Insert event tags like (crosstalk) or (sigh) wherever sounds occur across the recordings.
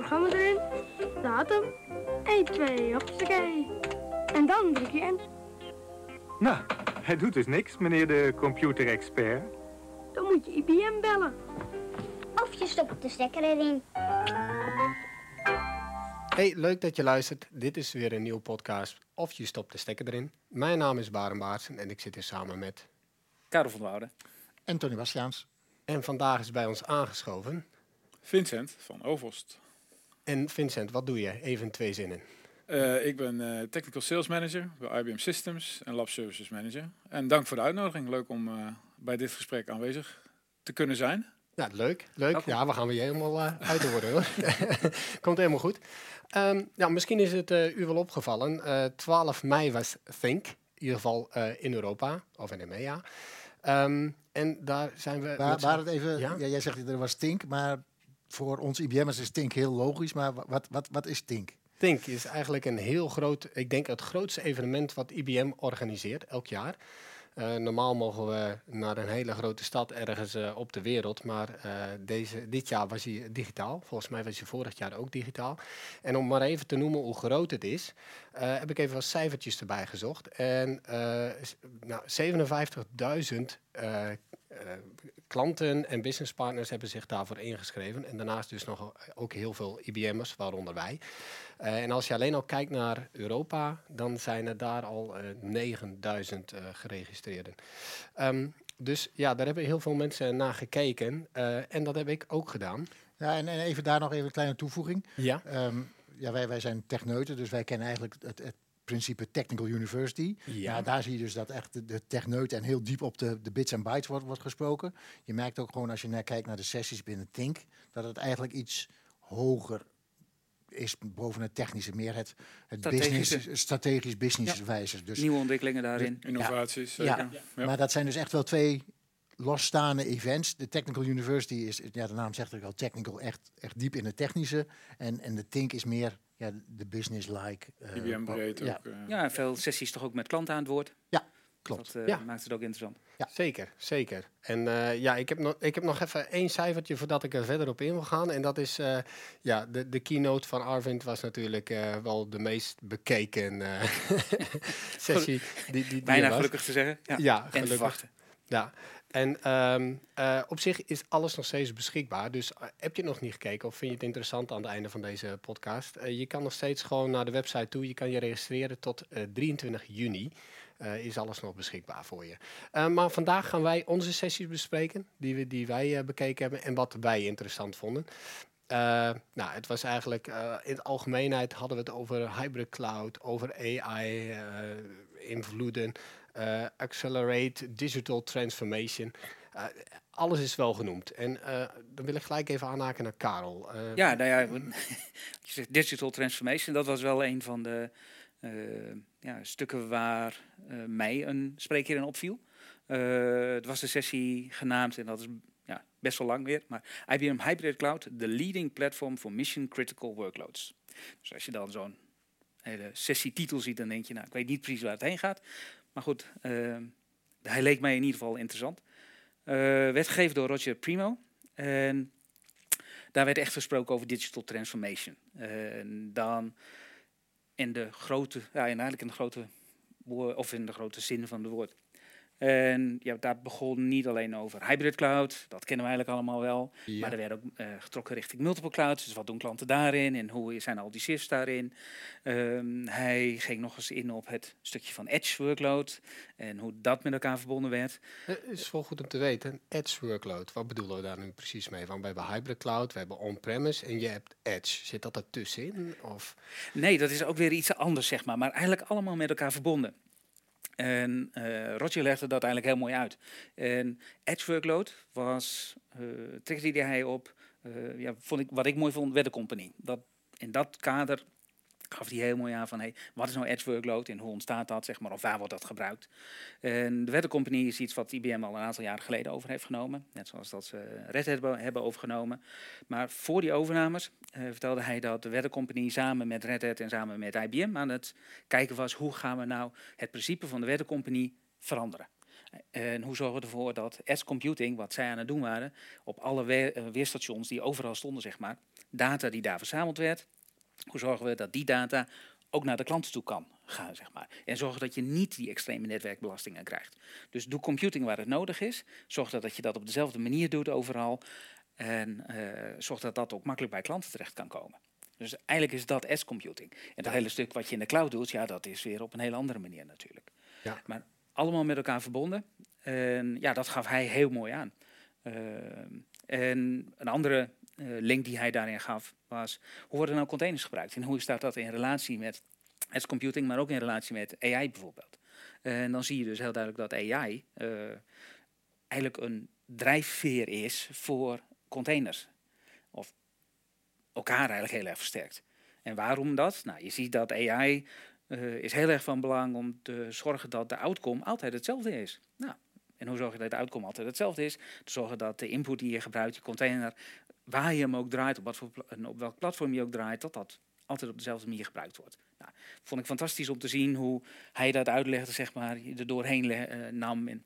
programma erin, datum, 1, 2, hoppakee. En dan druk je enter. Nou, hij doet dus niks, meneer de computerexpert. Dan moet je IBM bellen. Of je stopt de stekker erin. Hey, leuk dat je luistert. Dit is weer een nieuwe podcast. Of je stopt de stekker erin. Mijn naam is Baren Baartsen en ik zit hier samen met... Karel van Wouden. En Tony Bastiaans. En vandaag is bij ons aangeschoven. Vincent van Ovost. En Vincent, wat doe je? Even twee zinnen. Uh, ik ben uh, Technical Sales Manager bij IBM Systems en Lab Services Manager. En dank voor de uitnodiging. Leuk om uh, bij dit gesprek aanwezig te kunnen zijn. Ja, leuk. leuk. Ja, we gaan weer helemaal uit worden hoor. (laughs) Komt helemaal goed. Um, ja, misschien is het u wel opgevallen. 12 mei was Think, in ieder geval in Europa, of in EMEA. Um, en daar zijn we... Waar, waar het even, ja? ja? jij zegt dat er was Tink, maar voor ons IBM'ers is Tink heel logisch. Maar wat, wat, wat is Tink? Tink is eigenlijk een heel groot, ik denk het grootste evenement wat IBM organiseert elk jaar. Uh, normaal mogen we naar een hele grote stad ergens uh, op de wereld, maar uh, deze, dit jaar was hij digitaal. Volgens mij was hij vorig jaar ook digitaal. En om maar even te noemen hoe groot het is, heb ik even wat cijfertjes erbij gezocht. En nou, 57.000 klanten en businesspartners hebben zich daarvoor ingeschreven. En daarnaast dus nog ook heel veel IBM'ers, waaronder wij. Uh, en als je alleen al kijkt naar Europa, dan zijn er daar al uh, 9000 uh, geregistreerden. Um, dus ja, daar hebben heel veel mensen naar gekeken. En dat heb ik ook gedaan. Ja, en, en, even daar nog even een kleine toevoeging. Ja. Um, ja, wij, wij zijn techneuten, dus wij kennen eigenlijk het, het principe Technical University. Ja. Nou, daar zie je dus dat echt de, de techneut en heel diep op de, de bits en bytes wordt, wordt gesproken. Je merkt ook gewoon als je naar kijkt naar de sessies binnen Think, dat het eigenlijk iets hoger is boven het technische meer het, het business, strategisch businesswijze. Ja. Dus Nieuwe ontwikkelingen daarin. De, Innovaties. Ja. Ja. ja. maar dat zijn dus echt wel twee losstaande events. De Technical University is, ja, de naam zegt het al, technical, echt, echt diep in het technische. En, en de Think is meer ja, de business-like. Uh, IBM breed ja. ook. Uh. Ja, en veel sessies toch ook met klanten aan het woord. Ja, klopt. Dat uh, ja. maakt het ook interessant. Ja. Zeker, zeker. En uh, ja, ik heb, nog, ik heb nog even één cijfertje voordat ik er verder op in wil gaan. En dat is, uh, ja, de, de keynote van Arvind was natuurlijk uh, wel de meest bekeken (laughs) sessie. Die, die, Bijna gelukkig te zeggen. Ja, ja gelukkig. En verwachten. Ja, en um, uh, op zich is alles nog steeds beschikbaar. Dus uh, heb je het nog niet gekeken of vind je het interessant aan het einde van deze podcast? Uh, je kan nog steeds gewoon naar de website toe. Je kan je registreren tot 23 juni. is alles nog beschikbaar voor je. maar vandaag gaan wij onze sessies bespreken die, we, die wij bekeken hebben en wat wij interessant vonden. nou, het was eigenlijk in het algemeenheid hadden we het over hybrid cloud, over AI, invloeden. Uh, accelerate digital transformation. Uh, alles is wel genoemd. En uh, dan wil ik gelijk even aanhaken naar Karel. ja, nou ja, (laughs) je zegt digital transformation, dat was wel een van de ja, stukken waar mij een spreker in opviel. het was de sessie genaamd, en dat is ja, best wel lang weer, maar IBM Hybrid Cloud, the leading platform for mission critical workloads. Dus als je dan zo'n hele sessietitel ziet, dan denk je, nou, ik weet niet precies waar het heen gaat. Maar goed, uh, hij leek mij in ieder geval interessant. Uh, werd gegeven door Roger Primo. En daar werd echt gesproken over digital transformation. En dan in de grote, ja, eigenlijk in de grote, of in de grote zin van de woord. En ja, daar begon niet alleen over hybrid cloud, dat kennen we eigenlijk allemaal wel. Ja. Maar er werd ook uh, getrokken richting multiple clouds. Dus wat doen klanten daarin en hoe zijn al die shifts daarin? Um, hij ging nog eens in op het stukje van edge workload en hoe dat met elkaar verbonden werd. Het is wel goed om te weten, edge workload, wat bedoelen we daar nu precies mee? Want we hebben hybrid cloud, we hebben on-premise en je hebt edge. Zit dat ertussenin? Of? Nee, dat is ook weer iets anders, zeg maar. Maar eigenlijk allemaal met elkaar verbonden. En uh, Roger legde dat eigenlijk heel mooi uit. En Edge Workload was, uh, triggerde hij op, uh, ja, vond ik, wat ik mooi vond, Wedde Company. Dat, in dat kader gaf hij heel mooi aan van hey, wat is nou edge workload en hoe ontstaat dat, zeg maar, of waar wordt dat gebruikt. En de Weather Company is iets wat IBM al een aantal jaren geleden over heeft genomen, net zoals dat ze Red Hat hebben overgenomen. Maar voor die overnames uh, vertelde hij dat de Weather Company samen met Red Hat en samen met IBM aan het kijken was hoe gaan we nou het principe van de Weather Company veranderen. En hoe zorgen we ervoor dat edge computing, wat zij aan het doen waren, op alle eh, weerstations die overal stonden, zeg maar, data die daar verzameld werd, hoe zorgen we dat die data ook naar de klanten toe kan gaan, zeg maar. En zorgen dat je niet die extreme netwerkbelastingen krijgt. Dus doe computing waar het nodig is. Zorg dat, dat je dat op dezelfde manier doet overal. En eh, zorg dat dat ook makkelijk bij klanten terecht kan komen. Dus eigenlijk is dat edge computing. En dat hele stuk wat je in de cloud doet, ja, dat is weer op een hele andere manier natuurlijk. Ja. Maar allemaal met elkaar verbonden. En ja, dat gaf hij heel mooi aan. Ehm, en een andere link die hij daarin gaf was, hoe worden nou containers gebruikt? En hoe staat dat in relatie met edge computing, maar ook in relatie met AI bijvoorbeeld? En dan zie je dus heel duidelijk dat AI eh, eigenlijk een drijfveer is voor containers. Of elkaar eigenlijk heel erg versterkt. En waarom dat? Nou, je ziet dat AI eh, is heel erg van belang om te zorgen dat de outcome altijd hetzelfde is. Nou, en hoe zorg je dat de outcome altijd hetzelfde is? Te zorgen dat de input die je gebruikt, je container, waar je hem ook draait, op, wat voor, en op welk platform je ook draait, dat dat altijd op dezelfde manier gebruikt wordt. Nou, vond ik fantastisch om te zien hoe hij dat uitlegde, zeg maar, er doorheen eh, nam en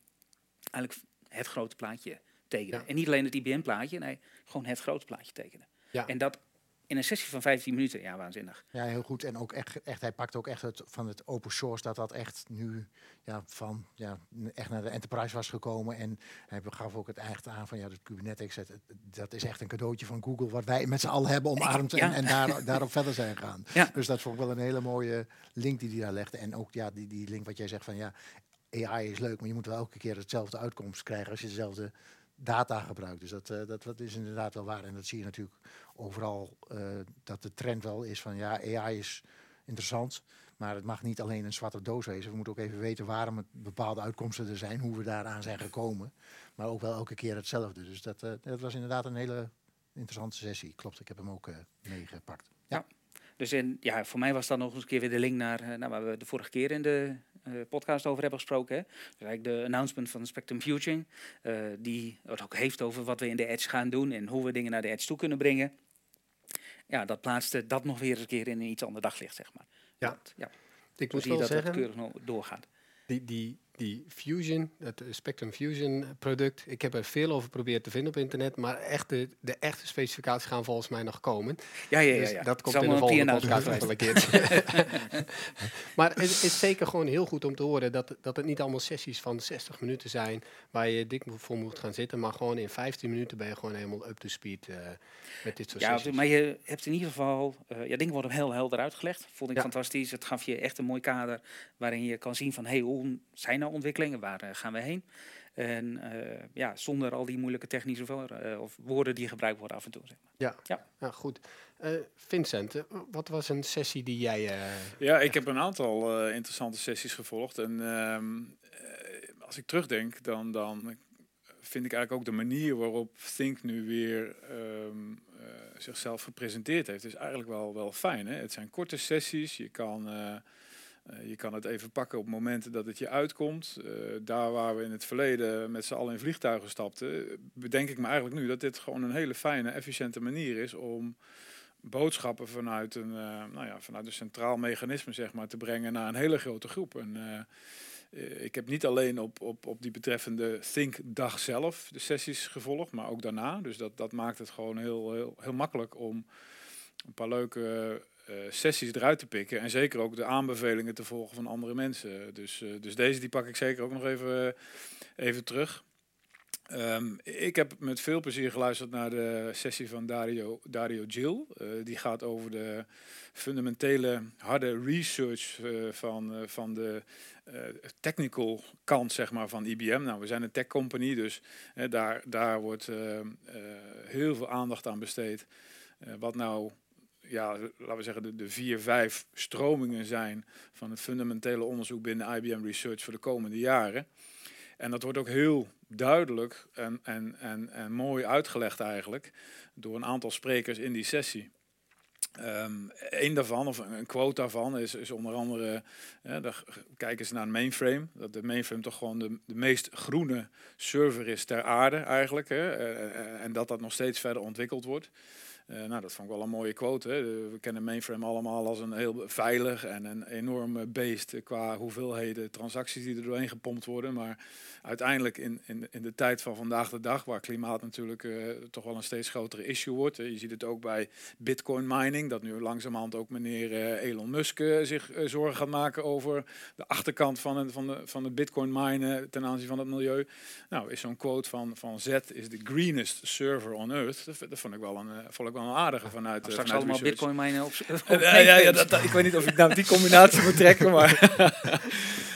eigenlijk het grote plaatje tekende. Ja. En niet alleen het IBM-plaatje, nee, gewoon het grote plaatje tekenen. Ja. En dat in een sessie van 15 minuten, ja, waanzinnig. Ja, heel goed. En ook echt, echt hij pakt ook echt het, van het open source dat dat echt nu ja, van ja, echt naar de enterprise was gekomen. En hij gaf ook het echt aan van ja, dat Kubernetes, het- het- dat is echt een cadeautje van Google wat wij met z'n allen hebben omarmd en, Ja. en daar, daarop verder zijn gegaan. Ja. Dus dat vond ik wel een hele mooie link die hij daar legde. En ook ja, die, die link wat jij zegt van ja, AI is leuk, maar je moet wel elke keer hetzelfde uitkomst krijgen als je dezelfde data gebruikt. Dus dat, eh, dat, dat is inderdaad wel waar. En dat zie je natuurlijk overal, eh, dat de trend wel is van ja, AI is interessant, maar het mag niet alleen een zwarte doos wezen. We moeten ook even weten waarom het bepaalde uitkomsten er zijn, hoe we daaraan zijn gekomen. Maar ook wel elke keer hetzelfde. Dus dat, eh, dat was inderdaad een hele interessante sessie. Klopt, ik heb hem ook eh, meegepakt. Dus in, ja, voor mij was dat nog eens een keer weer de link naar, naar waar we de vorige keer in de podcast over hebben gesproken. Hè. Dus eigenlijk de announcement van Spectrum Fusion, eh, die het ook heeft over wat we in de Edge gaan doen en hoe we dingen naar de Edge toe kunnen brengen. Ja, dat plaatste dat nog weer eens een keer in een iets ander daglicht, zeg maar. Ja. Dat, ja. Ik moet wel dat het zeggen, keurig nog doorgaat. die, die, die Fusion, het eh, Spectrum Fusion product, ik heb er veel over geprobeerd te vinden op internet, maar echt de, de echte specificaties gaan volgens mij nog komen. Ja, ja, ja. Dus ja. dat komt in de volgende podcast wel een keer. maar het is zeker gewoon heel goed om te horen dat, dat het niet allemaal sessies van 60 minuten zijn waar je dik voor moet gaan zitten, maar gewoon in 15 minuten ben je gewoon helemaal up to speed eh, met dit soort Ja, sessies. maar je hebt in ieder geval, eh, ja, dingen worden heel helder uitgelegd. Vond ik Ja. fantastisch. Het gaf je echt een mooi kader waarin je kan zien van, hey, hoe zijn nou ontwikkelingen? Waar eh, gaan we heen? En eh, ja, zonder al die moeilijke technische voor, eh, of woorden die gebruikt worden af en toe. Zeg maar. Ja, Ja. ja goed. Eh, Vincent, wat was een sessie die jij... eh, Ja, ik heb een aantal eh, interessante sessies gevolgd. En ehm, eh, als ik terugdenk, dan, dan vind ik eigenlijk ook de manier waarop Think nu weer ehm, eh, zichzelf gepresenteerd heeft, is eigenlijk wel, wel fijn. Hè? Het zijn korte sessies. Je kan, je kan het even pakken op momenten dat het je uitkomt. Eh, daar waar we in het verleden met z'n allen in vliegtuigen stapten, bedenk ik me eigenlijk nu dat dit gewoon een hele fijne, efficiënte manier is om boodschappen vanuit een, eh, nou ja, vanuit een centraal mechanisme zeg maar, te brengen naar een hele grote groep. Eh, eh, ik heb niet alleen op, op, op die betreffende Think-dag zelf de sessies gevolgd, maar ook daarna. Dus dat, dat maakt het gewoon heel, heel, heel makkelijk om een paar leuke eh, sessies eruit te pikken. En zeker ook de aanbevelingen te volgen van andere mensen. Dus, eh, dus deze die pak ik zeker ook nog even, even terug. Ehm, ik heb met veel plezier geluisterd naar de sessie van Dario, Dario Gil. Eh, die gaat over de fundamentele harde research eh, van, eh, van de eh, technical kant zeg maar, van IBM. Nou, we zijn een tech company, dus eh, daar, daar wordt eh, eh, heel veel aandacht aan besteed. Eh, wat nou, ja, laten we zeggen, de, de vier, vijf stromingen zijn van het fundamentele onderzoek binnen IBM Research voor de komende jaren. En dat wordt ook heel duidelijk en, en, en, en mooi uitgelegd eigenlijk door een aantal sprekers in die sessie. Um, een daarvan, of een quote daarvan, is, is onder andere, ja, daar kijken ze naar een mainframe. Dat de mainframe toch gewoon de, de meest groene server is ter aarde eigenlijk. Hè, en dat dat nog steeds verder ontwikkeld wordt. Eh, nou, dat vond ik wel een mooie quote. Hè. We kennen mainframe allemaal als een heel veilig en een enorm beest qua hoeveelheden transacties die er doorheen gepompt worden. Maar uiteindelijk in, in, in de tijd van vandaag de dag, waar klimaat natuurlijk eh, toch wel een steeds grotere issue wordt. je ziet het ook bij bitcoin mining, dat nu langzamerhand ook meneer eh, Elon Musk zich zorgen gaat maken over de achterkant van van de, van de bitcoin minen ten aanzien van het milieu. Nou, is zo'n quote van, van Z is the greenest server on earth. Dat, vond ik wel een, vond ik een aardige vanuit. Uh, straks vanuit allemaal bitcoin minen (laughs) op. ja, ja, ja dat, ik weet niet of ik nou die combinatie moet trekken, maar. (laughs)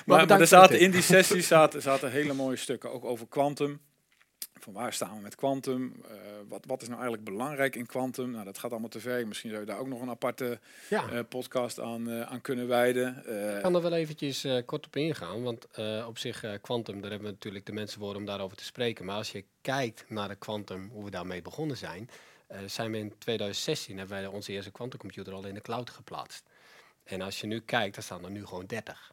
maar, maar, er zaten in die sessies zaten, zaten hele mooie stukken, ook over kwantum. Van waar staan we met kwantum? Uh, wat, wat is nou eigenlijk belangrijk in kwantum? Nou, dat gaat allemaal te ver. Misschien zou je daar ook nog een aparte ja. uh, podcast aan, uh, aan kunnen wijden. Ik kan er wel eventjes kort op ingaan. Want op zich, kwantum, daar hebben we natuurlijk de mensen voor om daarover te spreken. Maar als je kijkt naar de kwantum, hoe we daarmee begonnen zijn... zijn we in 2016, hebben wij onze eerste kwantumcomputer al in de cloud geplaatst. En als je nu kijkt, dan staan er nu gewoon 30.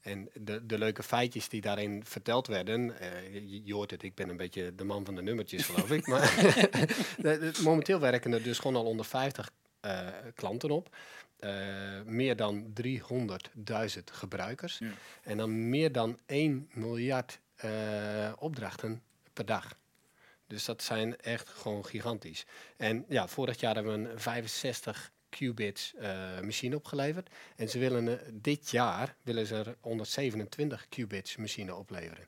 En de, de leuke feitjes die daarin verteld werden, uh, je, je, hoort het, ik ben een beetje de man van de nummertjes geloof ik, maar (laughs) momenteel werken er dus gewoon al onder 50 uh, eh, klanten op. Uh, meer dan 300.000 gebruikers ja. en dan meer dan 1 miljard opdrachten per dag. Dus dat zijn echt gewoon gigantisch. En ja, vorig jaar hebben we een 65 qubits uh, machine opgeleverd. En ze willen uh, dit jaar willen ze er 127 qubits machine opleveren.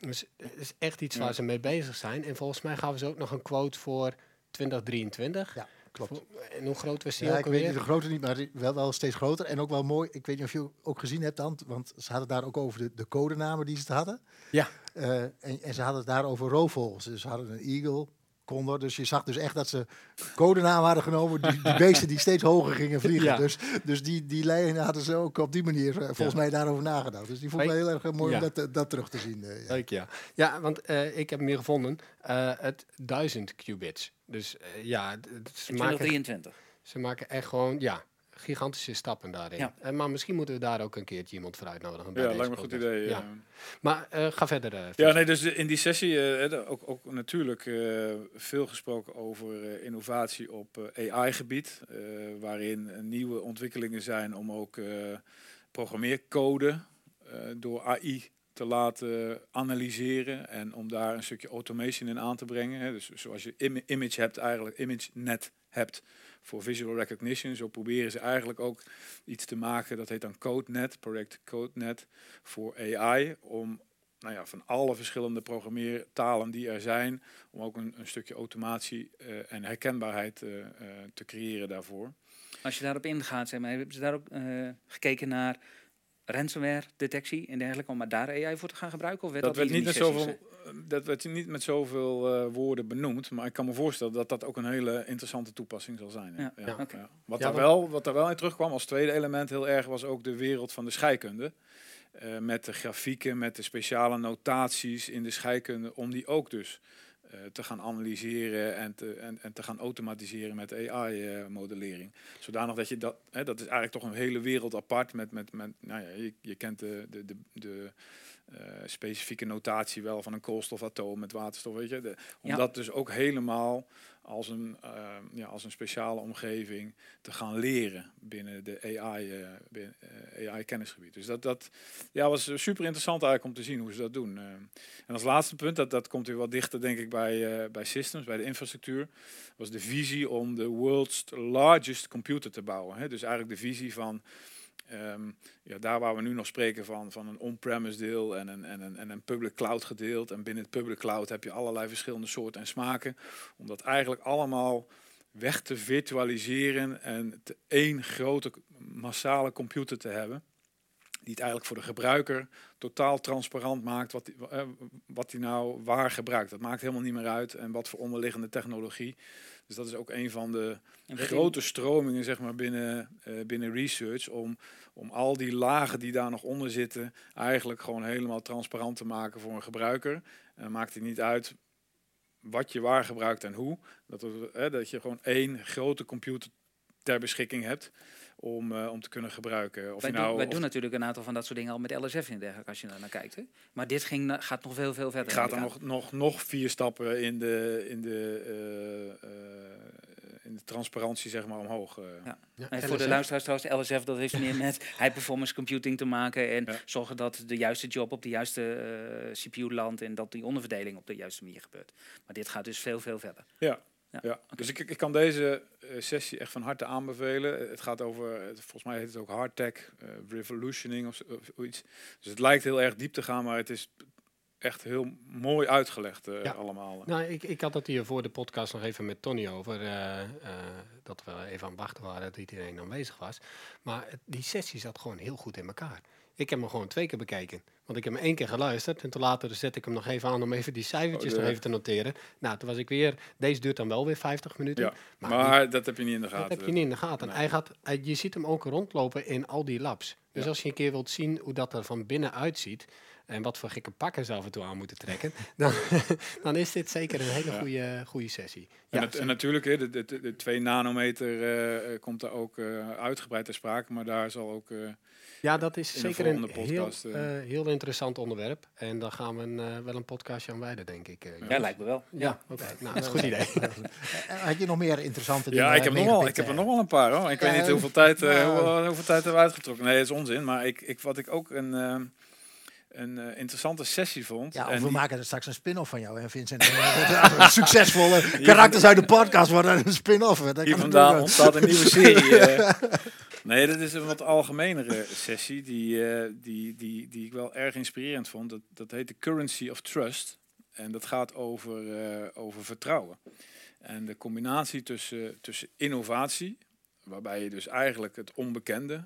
Dus het is echt iets waar ze mee bezig zijn. En volgens mij gaven ze ook nog een quote voor 2023. Ja, klopt. En hoe groot was die ja, ook ik weet niet de grote niet, maar wel, wel steeds groter. En ook wel mooi, ik weet niet of je ook gezien hebt dan, want ze hadden daar ook over de, de codenamen die ze hadden. Ja. Uh, en, en, ze hadden het daar over roofvogels. Dus ze hadden een eagle, Condor. Dus je zag dus echt dat ze codenaam hadden genomen. Die, die beesten die steeds hoger gingen vliegen. Ja. Dus, dus die, die lijnen hadden ze ook op die manier eh, volgens ja. mij daarover nagedacht. Dus die vond ik heel erg mooi ja. om dat, dat terug te zien. Uh, Leuk, ja. Ja, want uh, ik heb hier gevonden. het 1000 qubits. Dus ja, het, het 2023. Ze maken echt gewoon, ja, gigantische stappen daarin. Ja. Uh, maar misschien moeten we daar ook een keertje iemand voor uitnodigen. Ja, lijkt me een goed idee. Ja. Maar uh, ga verder. Uh, ja, nee, dus in die sessie ook, ook natuurlijk veel gesproken over innovatie op AI-gebied. waarin nieuwe ontwikkelingen zijn om ook programmeercode door AI te laten analyseren en om daar een stukje automation in aan te brengen. Hè. Dus zoals je im image hebt, eigenlijk ImageNet hebt voor visual recognition. Zo proberen ze eigenlijk ook iets te maken, dat heet dan CodeNet, project CodeNet, voor AI, om nou ja, van alle verschillende programmeertalen die er zijn, om ook een, een stukje automatie uh, en herkenbaarheid uh, uh, te creëren daarvoor. Als je daarop ingaat, zeg maar, hebben ze daar ook gekeken naar ransomware detectie en dergelijke, om maar daar AI voor te gaan gebruiken? Of werd dat, dat werd niet met zoveel, dat werd niet met zoveel uh, woorden benoemd, maar ik kan me voorstellen dat dat ook een hele interessante toepassing zal zijn. Ja. Ja. Okay. ja. Wat, daar wel, wat daar wel in terugkwam als tweede element heel erg was ook de wereld van de scheikunde. Uh, met de grafieken, met de speciale notaties in de scheikunde, om die ook dus uh, te gaan analyseren en te, en, en te gaan automatiseren met AI-modellering. Zodanig dat je dat, hè, dat is eigenlijk toch een hele wereld apart met, met, met nou ja, je, je kent de, de, de, de uh, specifieke notatie wel van een koolstofatoom met waterstof, weet je. De, om ja. dat dus ook helemaal als een, uh, ja, als een speciale omgeving te gaan leren binnen de AI, uh, binnen, AI. Dus dat, dat ja, was super interessant eigenlijk om te zien hoe ze dat doen. en als laatste punt, dat, dat komt weer wat dichter denk ik bij, bij systems, bij de infrastructuur, was de visie om de world's largest computer te bouwen. Hè. Dus eigenlijk de visie van Um, ja, daar waar we nu nog spreken van, van een on-premise deel en een, en, een, en een public cloud gedeeld. En binnen het public cloud heb je allerlei verschillende soorten en smaken. Om dat eigenlijk allemaal weg te virtualiseren en te één grote massale computer te hebben. Die het eigenlijk voor de gebruiker totaal transparant maakt wat hij uh, wat die nou waar gebruikt. Dat maakt helemaal niet meer uit en wat voor onderliggende technologie. Dus dat is ook een van de grote stromingen zeg maar, binnen, uh, binnen research. Om, om al die lagen die daar nog onder zitten, eigenlijk gewoon helemaal transparant te maken voor een gebruiker. En maakt het niet uit wat je waar gebruikt en hoe. Dat, hè, dat je gewoon één grote computer ter beschikking hebt om, eh, om te kunnen gebruiken. Of Wij, je doen, nou, wij of- doen natuurlijk een aantal van dat soort dingen al met LSF en dergelijke, als je daar naar kijkt. Hè? Maar dit ging, na- gaat nog veel, veel verder. gaat er nog, nog, nog vier stappen in de, in de, eh, eh, in de transparantie zeg maar, omhoog. eh. Ja. Ja, En voor de luisteraars trouwens, LSF, dat heeft (laughs) meer met high performance computing te maken. En Ja. zorgen dat de juiste job op de juiste eh, CPU landt en dat die onderverdeling op de juiste manier gebeurt. Maar dit gaat dus veel, veel verder. Ja, Ja, ja. dus ik, ik kan deze eh, sessie echt van harte aanbevelen. Het gaat over, volgens mij heet het ook hardtech, eh revolutioning of, zo- of zoiets. Dus het lijkt heel erg diep te gaan, maar het is echt heel mooi uitgelegd eh, Ja. allemaal. Nou, ik, ik had het hier voor de podcast nog even met Tony over. eh, eh, dat we even aan het wachten waren dat iedereen aanwezig was. Maar die sessie zat gewoon heel goed in elkaar. Ik heb hem gewoon twee keer bekeken. Want ik heb hem één keer geluisterd. En toen later zet ik hem nog even aan om even die cijfertjes Oh, nog even te noteren. Nou, toen was ik weer... Deze duurt dan wel weer 50 minuten. Ja, maar, Maar, die- dat heb je niet in de dat gaten. heb je niet in de gaten. Nee. Hij gaat, hij- je ziet hem ook rondlopen in al die labs. Dus Ja. als je een keer wilt zien hoe dat er van binnen uitziet... en wat voor gekke pakken ze af en toe aan moeten trekken... (laughs) dan, dan is dit zeker een hele Ja. goede, goede sessie. En, Ja, en natuurlijk, de, de, de, de 2 nanometer eh, eh, komt daar ook eh, uitgebreid ter sprake. Maar daar zal ook... Ja, dat is in zeker een heel, eh. eh, heel interessant onderwerp. En daar gaan we een, eh, wel een podcastje aan wijden, denk ik. Ja, lijkt me wel. ja oké. Nou, dat is een goed idee. (laughs) Had je nog meer interessante dingen Ja, ik heb, nog wel, meegepikt, ik heb er nog wel een paar hoor. Ik weet niet hoeveel tijd, eh, nou. hoe- hoeveel tijd hebben we uitgetrokken. Nee, dat is onzin. Maar ik, ik, wat ik ook een, eh, een eh, interessante sessie vond. Ja, en we die- maken er straks een spin-off van jou, hè, Vincent. (laughs) Succesvolle karakters uit de podcast worden een spin-off. Hier vandaan ontstaat een nieuwe serie. (laughs) eh. Nee, dat is een wat algemenere sessie die, eh, die, die, die ik wel erg inspirerend vond. Dat, dat heet de Currency of Trust. En dat gaat over, over vertrouwen. En de combinatie tussen, tussen innovatie, waarbij je dus eigenlijk het onbekende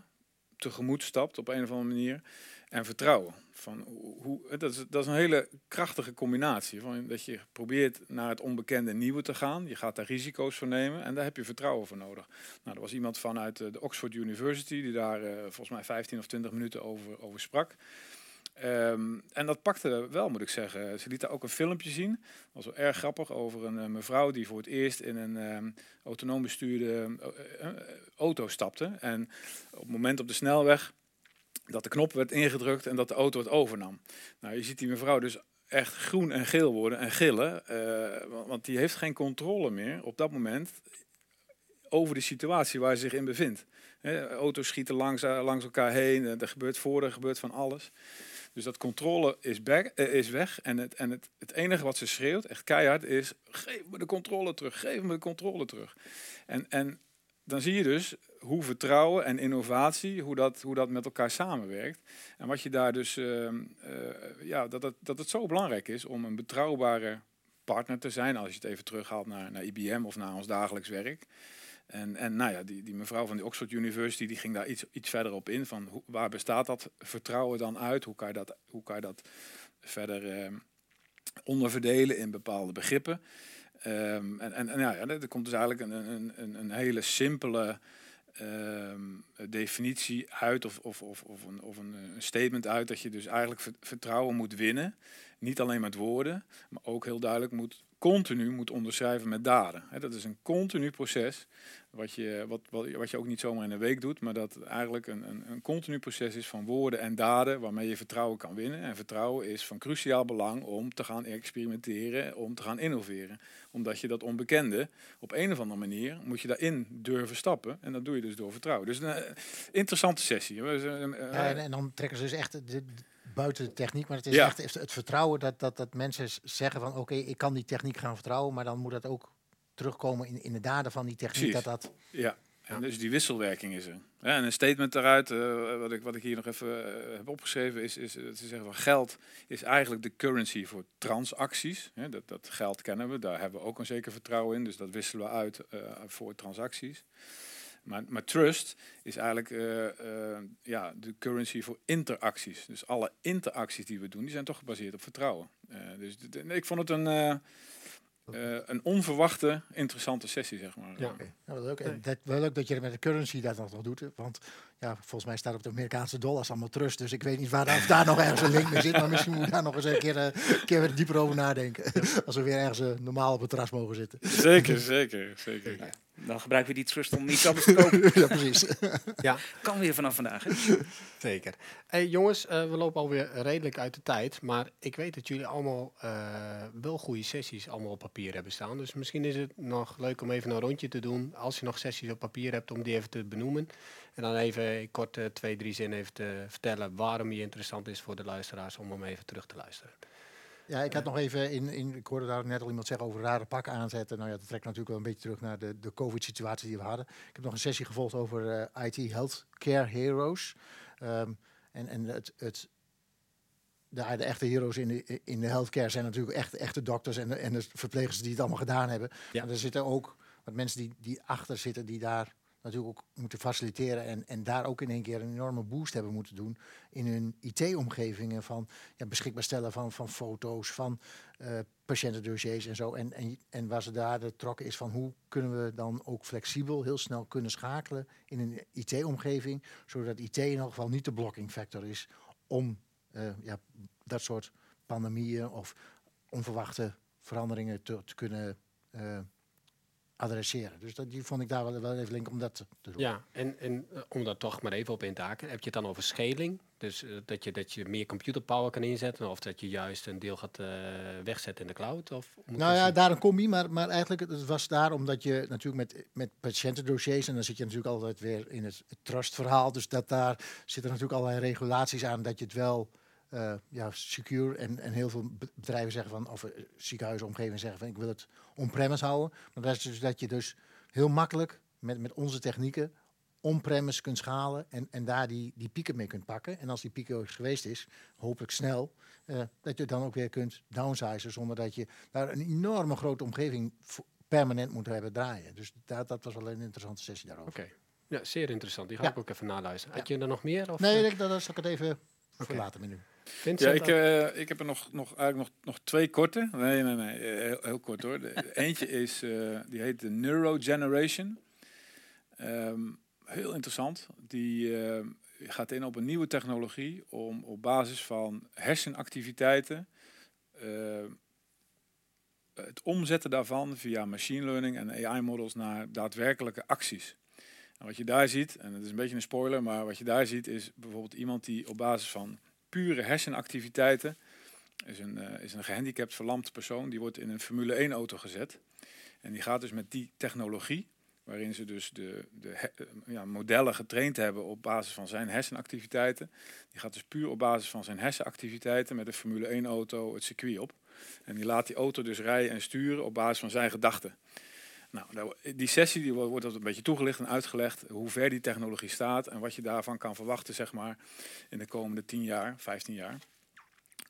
tegemoet stapt op een of andere manier, en vertrouwen. Van hoe, dat, is, dat is een hele krachtige combinatie. Van dat je probeert naar het onbekende nieuwe te gaan. Je gaat daar risico's voor nemen en daar heb je vertrouwen voor nodig. Nou, er was iemand vanuit eh, de Oxford University die daar eh, volgens mij 15 of 20 minuten over, over sprak. Ehm, en dat pakte wel, moet ik zeggen. Ze liet daar ook een filmpje zien. Dat was wel erg grappig over een eh, mevrouw die voor het eerst in een ehm, autonoom bestuurde auto stapte. En op het moment op de snelweg dat de knop werd ingedrukt en dat de auto het overnam. Nou, je ziet die mevrouw dus echt groen en geel worden en gillen. eh, wa- want die heeft geen controle meer op dat moment over de situatie waar ze zich in bevindt. Hè, auto's schieten langs, eh, langs elkaar heen, eh, er gebeurt voor, er gebeurt van alles. Dus dat controle is, is weg. En, het, en het, het enige wat ze schreeuwt, echt keihard, is: geef me de controle terug, geef me de controle terug. En, en dan zie je dus hoe vertrouwen en innovatie, hoe dat, hoe dat met elkaar samenwerkt. En wat je daar dus, ehm, eh, ja, dat het, dat het zo belangrijk is om een betrouwbare partner te zijn, als je het even terughaalt naar, naar IBM of naar ons dagelijks werk. En, en nou ja, die, die mevrouw van de Oxford University die ging daar iets, iets verder op in. Van hoe, waar bestaat dat vertrouwen dan uit? Hoe kan je dat, hoe kan je dat verder ehm, onderverdelen in bepaalde begrippen? Ehm, en, en, en ja, er komt dus eigenlijk een, een, een hele simpele ehm, definitie uit, of, of, of, of, een, of een, statement uit, dat je dus eigenlijk ver- vertrouwen moet winnen. Niet alleen met woorden, maar ook heel duidelijk moet continu moet onderschrijven met daden. Dat is een continu proces, wat je, wat, wat, wat je ook niet zomaar in een week doet, maar dat eigenlijk een, een, een continu proces is van woorden en daden waarmee je vertrouwen kan winnen. En vertrouwen is van cruciaal belang om te gaan experimenteren, om te gaan innoveren. Omdat je dat onbekende, op een of andere manier, moet je daarin durven stappen. En dat doe je dus door vertrouwen. Dus een eh, interessante sessie. Eh, Ja, en, dan trekken ze dus echt de- buiten de techniek, maar het is Ja. echt het, vertrouwen dat, dat, dat mensen zeggen van oké, ik kan die techniek gaan vertrouwen, maar dan moet dat ook terugkomen in, in de daden van die techniek. Precies. Dat dat, Ja, en dus die wisselwerking is er. Ja, en een statement daaruit, eh, wat, ik, wat ik hier nog even eh, heb opgeschreven, is, is dat ze zeggen van geld is eigenlijk de currency voor transacties. Hè, dat, dat geld kennen we, daar hebben we ook een zeker vertrouwen in, dus dat wisselen we uit eh, voor transacties. Maar, maar trust is eigenlijk eh, eh, ja, de currency voor interacties. Dus alle interacties die we doen, die zijn toch gebaseerd op vertrouwen. Eh, dus ik vond het een, eh, eh, een onverwachte, interessante sessie, zeg maar. Ja. Oké, nou, leuk. En dat, wel leuk dat je met de currency dat nog doet. Want ja, volgens mij staat op de Amerikaanse dollars allemaal trust. Dus ik weet niet waar daar, of daar nog ergens een link mee zit. Maar misschien moet ik daar nog eens een keer, eh, een keer weer dieper over nadenken. (laughs) Als we weer ergens eh, normaal op het terras mogen zitten. Zeker, zeker, zeker. dan gebruiken we die trust om iets anders te kopen. (laughs) ja, precies. (laughs) Ja, Kan weer vanaf vandaag. Hè? zeker. Hey, jongens, eh, we lopen alweer redelijk uit de tijd. Maar ik weet dat jullie allemaal eh, wel goede sessies allemaal op papier hebben staan. Dus misschien is het nog leuk om even een rondje te doen. Als je nog sessies op papier hebt, om die even te benoemen. En dan even kort eh, twee, drie zinnen even te vertellen waarom die interessant is voor de luisteraars om hem even terug te luisteren. Ja, ik had nog even in, in, ik hoorde daar net al iemand zeggen over rare pakken aanzetten. Nou ja, dat trekt natuurlijk wel een beetje terug naar de, de COVID-situatie die we hadden. Ik heb nog een sessie gevolgd over eh, IT Healthcare Heroes. Ehm, en en het, het, de, de echte heroes in de, in de healthcare zijn natuurlijk echt echte dokters en de, en de verplegers die het allemaal gedaan hebben. Ja. Maar er zitten ook wat mensen die, die achter zitten, die daar natuurlijk ook moeten faciliteren en, en daar ook in één keer een enorme boost hebben moeten doen in hun IT-omgevingen van ja, beschikbaar stellen van, van foto's, van eh patiëntendossiers en zo. En, en, en waar ze daar de trokken is van hoe kunnen we dan ook flexibel heel snel kunnen schakelen in een IT-omgeving, zodat IT in elk geval niet de blocking factor is om eh, ja, dat soort pandemieën of onverwachte veranderingen te, kunnen eh, adresseren. Dus dat, die vond ik daar wel, wel even link om dat te doen. Ja, en, en eh, om daar toch maar even op in te haken, heb je het dan over scaling? Dus eh, dat, je, dat je meer computerpower kan inzetten, of dat je juist een deel gaat eh, wegzetten in de cloud? Of Nou ja, daar een combi, maar, maar eigenlijk het was daar omdat je natuurlijk met, met patiëntendossiers, en dan zit je natuurlijk altijd weer in het, het trustverhaal, dus dat daar zitten natuurlijk allerlei regulaties aan dat je het wel eh, ja, secure en, en heel veel be- bedrijven zeggen van, of eh, ziekenhuisomgevingen zeggen van ik wil het on-premise houden. Maar dat is dus dat je dus heel makkelijk met, met onze technieken on-premise kunt schalen en, en daar die, die pieken mee kunt pakken. En als die piek geweest is, hopelijk snel, eh, dat je het dan ook weer kunt downsizen zonder dat je daar een enorme grote omgeving permanent moet hebben draaien. Dus dat, dat was wel een interessante sessie daarover. Oké, ja, zeer interessant. Die ga Ja. ik ook even naluisteren. Had je er nog meer? Of, Nee, ik, dat, dat zal ik het even voor Oké. later menu. Vincent, Ja, ik, eh, ik heb er nog, nog, eigenlijk nog, nog twee korte. Nee, nee, nee. eh, Heel, heel kort hoor. De, (laughs) eentje is, eh, die heet de Neurogeneration. Ehm heel interessant. Die gaat in op een nieuwe technologie om op basis van hersenactiviteiten het omzetten daarvan via machine learning en AI-models naar daadwerkelijke acties. En wat je daar ziet, en het is een beetje een spoiler, maar wat je daar ziet is bijvoorbeeld iemand die op basis van pure hersenactiviteiten, is een, eh, is een gehandicapt verlamd persoon, die wordt in een Formule 1 auto gezet. En die gaat dus met die technologie, waarin ze dus de, de eh, ja, modellen getraind hebben op basis van zijn hersenactiviteiten. Die gaat dus puur op basis van zijn hersenactiviteiten met een Formule 1 auto het circuit op. En die laat die auto dus rijden en sturen op basis van zijn gedachten. Nou, die sessie die wo- wordt een beetje toegelicht en uitgelegd hoe ver die technologie staat en wat je daarvan kan verwachten, zeg maar, in de komende 10 jaar, 15 jaar.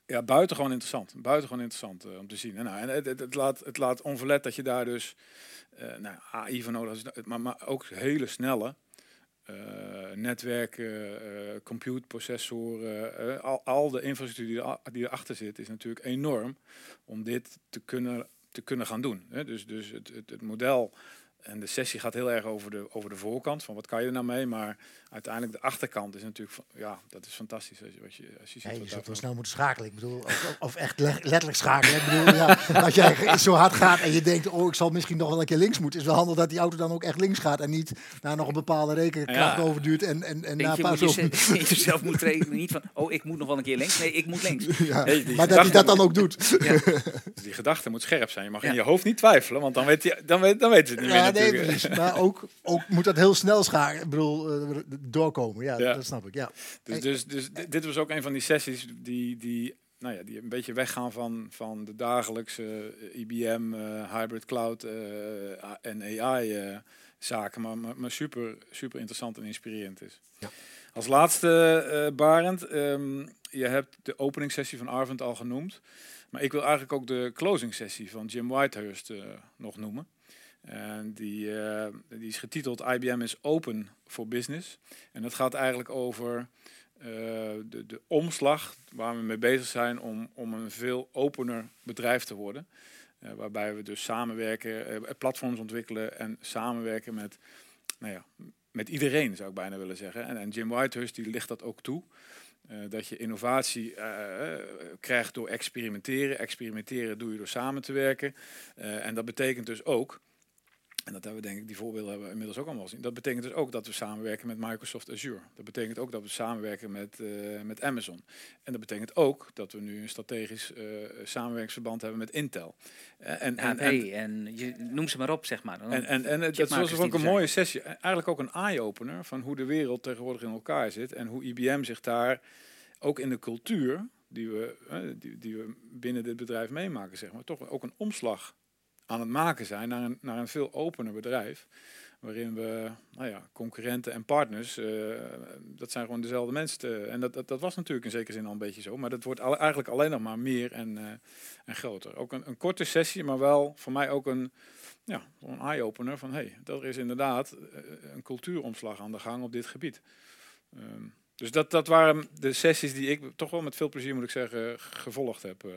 Ja, buitengewoon interessant. Buitengewoon interessant eh, om te zien. En, nou, en het, het, laat, het laat onverlet dat je daar dus eh, nou, AI voor nodig maar, maar ook hele snelle eh, netwerken, computerprocessoren, eh, al, al de infrastructuur die, er- die erachter zit, is natuurlijk enorm om dit te kunnen, te kunnen gaan doen. Hè. Dus, dus het, het, het model en de sessie gaat heel erg over de, over de voorkant, van wat kan je er nou mee, maar uiteindelijk de achterkant is natuurlijk, van, ja, dat is fantastisch als je, als je, als je ziet Ja, je zult snel moeten schakelen. Ik bedoel, of, of echt le- letterlijk schakelen. Ik bedoel, ja, (laughs) als jij zo hard gaat en je denkt, oh, ik zal misschien nog wel een keer links moeten, is wel handig dat die auto dan ook echt links gaat en niet naar nog een bepaalde rekenkracht Ja. overduurt en, en, en na je, paar (laughs) moet je jezelf moet trainen, niet van, oh, ik moet nog wel een keer links. Nee, ik moet links. (laughs) Ja, Nee, die maar dat hij dat dan ook doet. Ja. Dus die gedachte moet scherp zijn. Je mag Ja. in je hoofd niet twijfelen, want dan weet je, dan weet, dan weet het niet Ja, meer nee, precies. Maar ook, ook moet dat heel snel schakelen. Ik bedoel, eh, doorkomen. Ja, Ja. dat snap ik. Ja. Dus, dus, dus di- dit was ook een van die sessies die, die, nou ja, die een beetje weggaan van, van de dagelijkse eh, IBM, eh, hybrid cloud eh, en AI eh, zaken, maar, maar, maar super, super interessant en inspirerend is. Ja. Als laatste, eh Barend, ehm, je hebt de opening sessie van Arvind al genoemd, maar ik wil eigenlijk ook de closing sessie van Jim Whitehurst eh, nog noemen. En die, eh, die is getiteld IBM is open for business. En dat gaat eigenlijk over eh, de, de omslag waar we mee bezig zijn om, om een veel opener bedrijf te worden. Eh, waarbij we dus samenwerken, platforms ontwikkelen en samenwerken met, nou ja, met iedereen zou ik bijna willen zeggen. En, en Jim Whitehurst die ligt dat ook toe. Dat je innovatie krijgt door experimenteren. Experimenteren doe je door samen te werken. En dat betekent dus ook En dat hebben we denk ik, die voorbeelden hebben we inmiddels ook allemaal gezien. Dat betekent dus ook dat we samenwerken met Microsoft Azure. Dat betekent ook dat we samenwerken met, eh, met Amazon. En dat betekent ook dat we nu een strategisch eh, samenwerkingsverband hebben met Intel. Eh, en, HP en, en, je, noem ze maar op, zeg maar. en, en, en dat was ook een er mooie sessie. Eigenlijk ook een eye-opener van hoe de wereld tegenwoordig in elkaar zit. En hoe IBM zich daar ook in de cultuur die we, eh, die, die we binnen dit bedrijf meemaken, zeg maar, toch ook een omslag aan het maken zijn naar een, naar een veel opener bedrijf. Waarin we, nou ja, concurrenten en partners, eh, dat zijn gewoon dezelfde mensen. te- en dat, dat, dat was natuurlijk in zekere zin al een beetje zo. Maar dat wordt al- eigenlijk alleen nog maar meer en, eh, en groter. Ook een, een korte sessie, maar wel voor mij ook een, ja, een eye-opener van hé, hey, er is inderdaad eh, een cultuuromslag aan de gang op dit gebied. Ehm, dus dat, dat waren de sessies die ik toch wel met veel plezier, moet ik zeggen, gevolgd heb. eh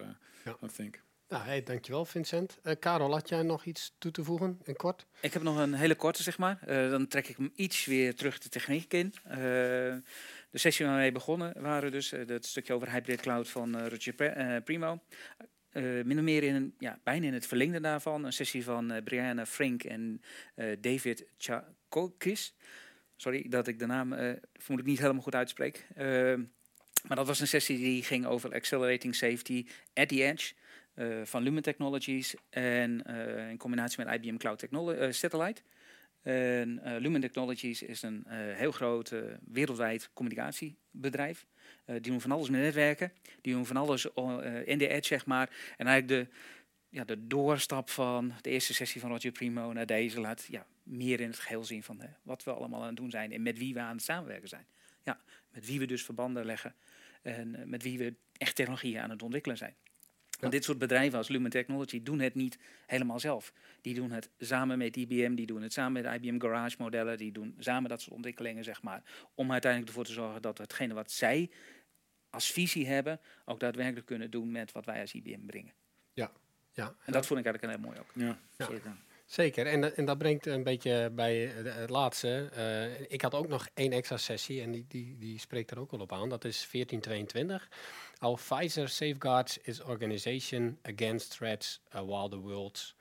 Ja. I think. Nou, hey, dankjewel Vincent. Eh Karel, had jij nog iets toe te voegen in kort? Ik heb nog een hele korte, zeg maar. Eh, dan trek ik hem iets weer terug de techniek in. Eh, de sessie waar we begonnen waren dus het stukje over hybrid cloud van Roger Primo. Min of meer in ja, bijna in het verlengde daarvan. Een sessie van Brianna Frink en David Chakokis. Sorry dat ik de naam vermoedelijk niet helemaal goed uitspreek. Maar dat was een sessie die ging over accelerating safety at the edge van Lumen Technologies en eh, in combinatie met IBM Cloud Technolo- eh, Satellite. En eh, Lumen Technologies is een eh, heel groot eh, wereldwijd communicatiebedrijf. Eh, die doen van alles met netwerken. Die doen van alles eh, in de edge, zeg maar. En eigenlijk de, ja, de doorstap van de eerste sessie van Roger Primo naar deze laat ja, meer in het geheel zien van eh, wat we allemaal aan het doen zijn en met wie we aan het samenwerken zijn. Ja, met wie we dus verbanden leggen en eh, met wie we echt technologieën aan het ontwikkelen zijn. Want dit soort bedrijven als Lumen Technology doen het niet helemaal zelf. Die doen het samen met IBM, die doen het samen met IBM Garage modellen, die doen samen dat soort ontwikkelingen, zeg maar. Om uiteindelijk ervoor te zorgen dat we hetgene wat zij als visie hebben, ook daadwerkelijk kunnen doen met wat wij als IBM brengen. Ja, En dat vond ik eigenlijk heel mooi ook. Ja, Ja. Zeker. En, en dat brengt een beetje bij eh, het laatste. Eh, ik had ook nog één extra sessie en die, die, die spreekt er ook wel op aan. Dat is 1422. How Pfizer safeguards its organization against threats uh, while the world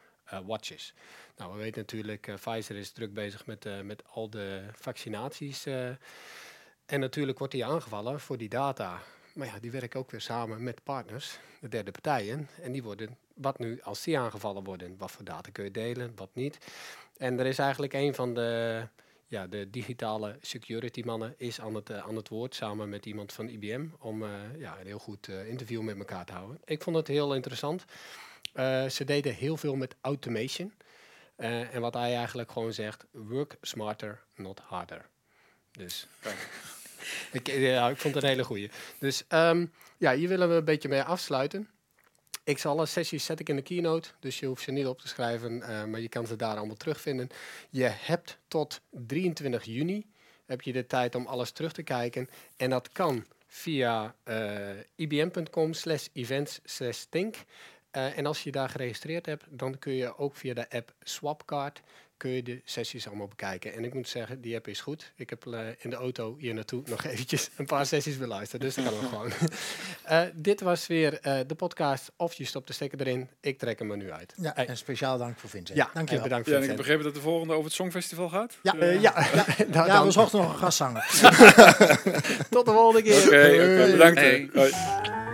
watches. Nou, we weten natuurlijk, eh, Pfizer is druk bezig met, eh, met al de vaccinaties. eh, en natuurlijk wordt die aangevallen voor die data. Maar ja, die werken ook weer samen met partners, de derde partijen. En die worden, wat nu als die aangevallen worden, wat voor data kun je delen, wat niet. En er is eigenlijk een van de, ja, de digitale security mannen is aan het, eh, aan het woord samen met iemand van IBM om eh, ja, een heel goed eh, interview met elkaar te houden. Ik vond het heel interessant. Ze deden heel veel met automation. En wat hij eigenlijk gewoon zegt, work smarter, not harder. Dus (laughs) ik, eh, ja, ik vond het een hele goeie. Dus ehm, ja, hier willen we een beetje mee afsluiten. Ik zal alle sessies zet ik in de keynote, dus je hoeft ze niet op te schrijven, eh, maar je kan ze daar allemaal terugvinden. Je hebt tot 23 juni heb je de tijd om alles terug te kijken. En dat kan via eh, ibm.com slash events slash think. En als je daar geregistreerd hebt, dan kun je ook via de app Swapcard kun je de sessies allemaal bekijken. En ik moet zeggen, die app is goed. Ik heb eh, in de auto hier naartoe nog (laughs) eventjes een paar sessies beluisterd. Dus dat kan ook gewoon. (laughs) Eh, dit was weer eh, de podcast. Of je stopt de stekker erin. Ik trek hem er nu uit. Ja, Hey. en speciaal dank voor Vincent. Ja, Dankjewel. en bedankt Ja, en ik heb begrepen dat de volgende over het Songfestival gaat. Ja, Eh, ja, (laughs) ja, nou, Ja, we zochten nog een gastzanger. tot de volgende keer. Oké, bedankt. Hey. Hoi.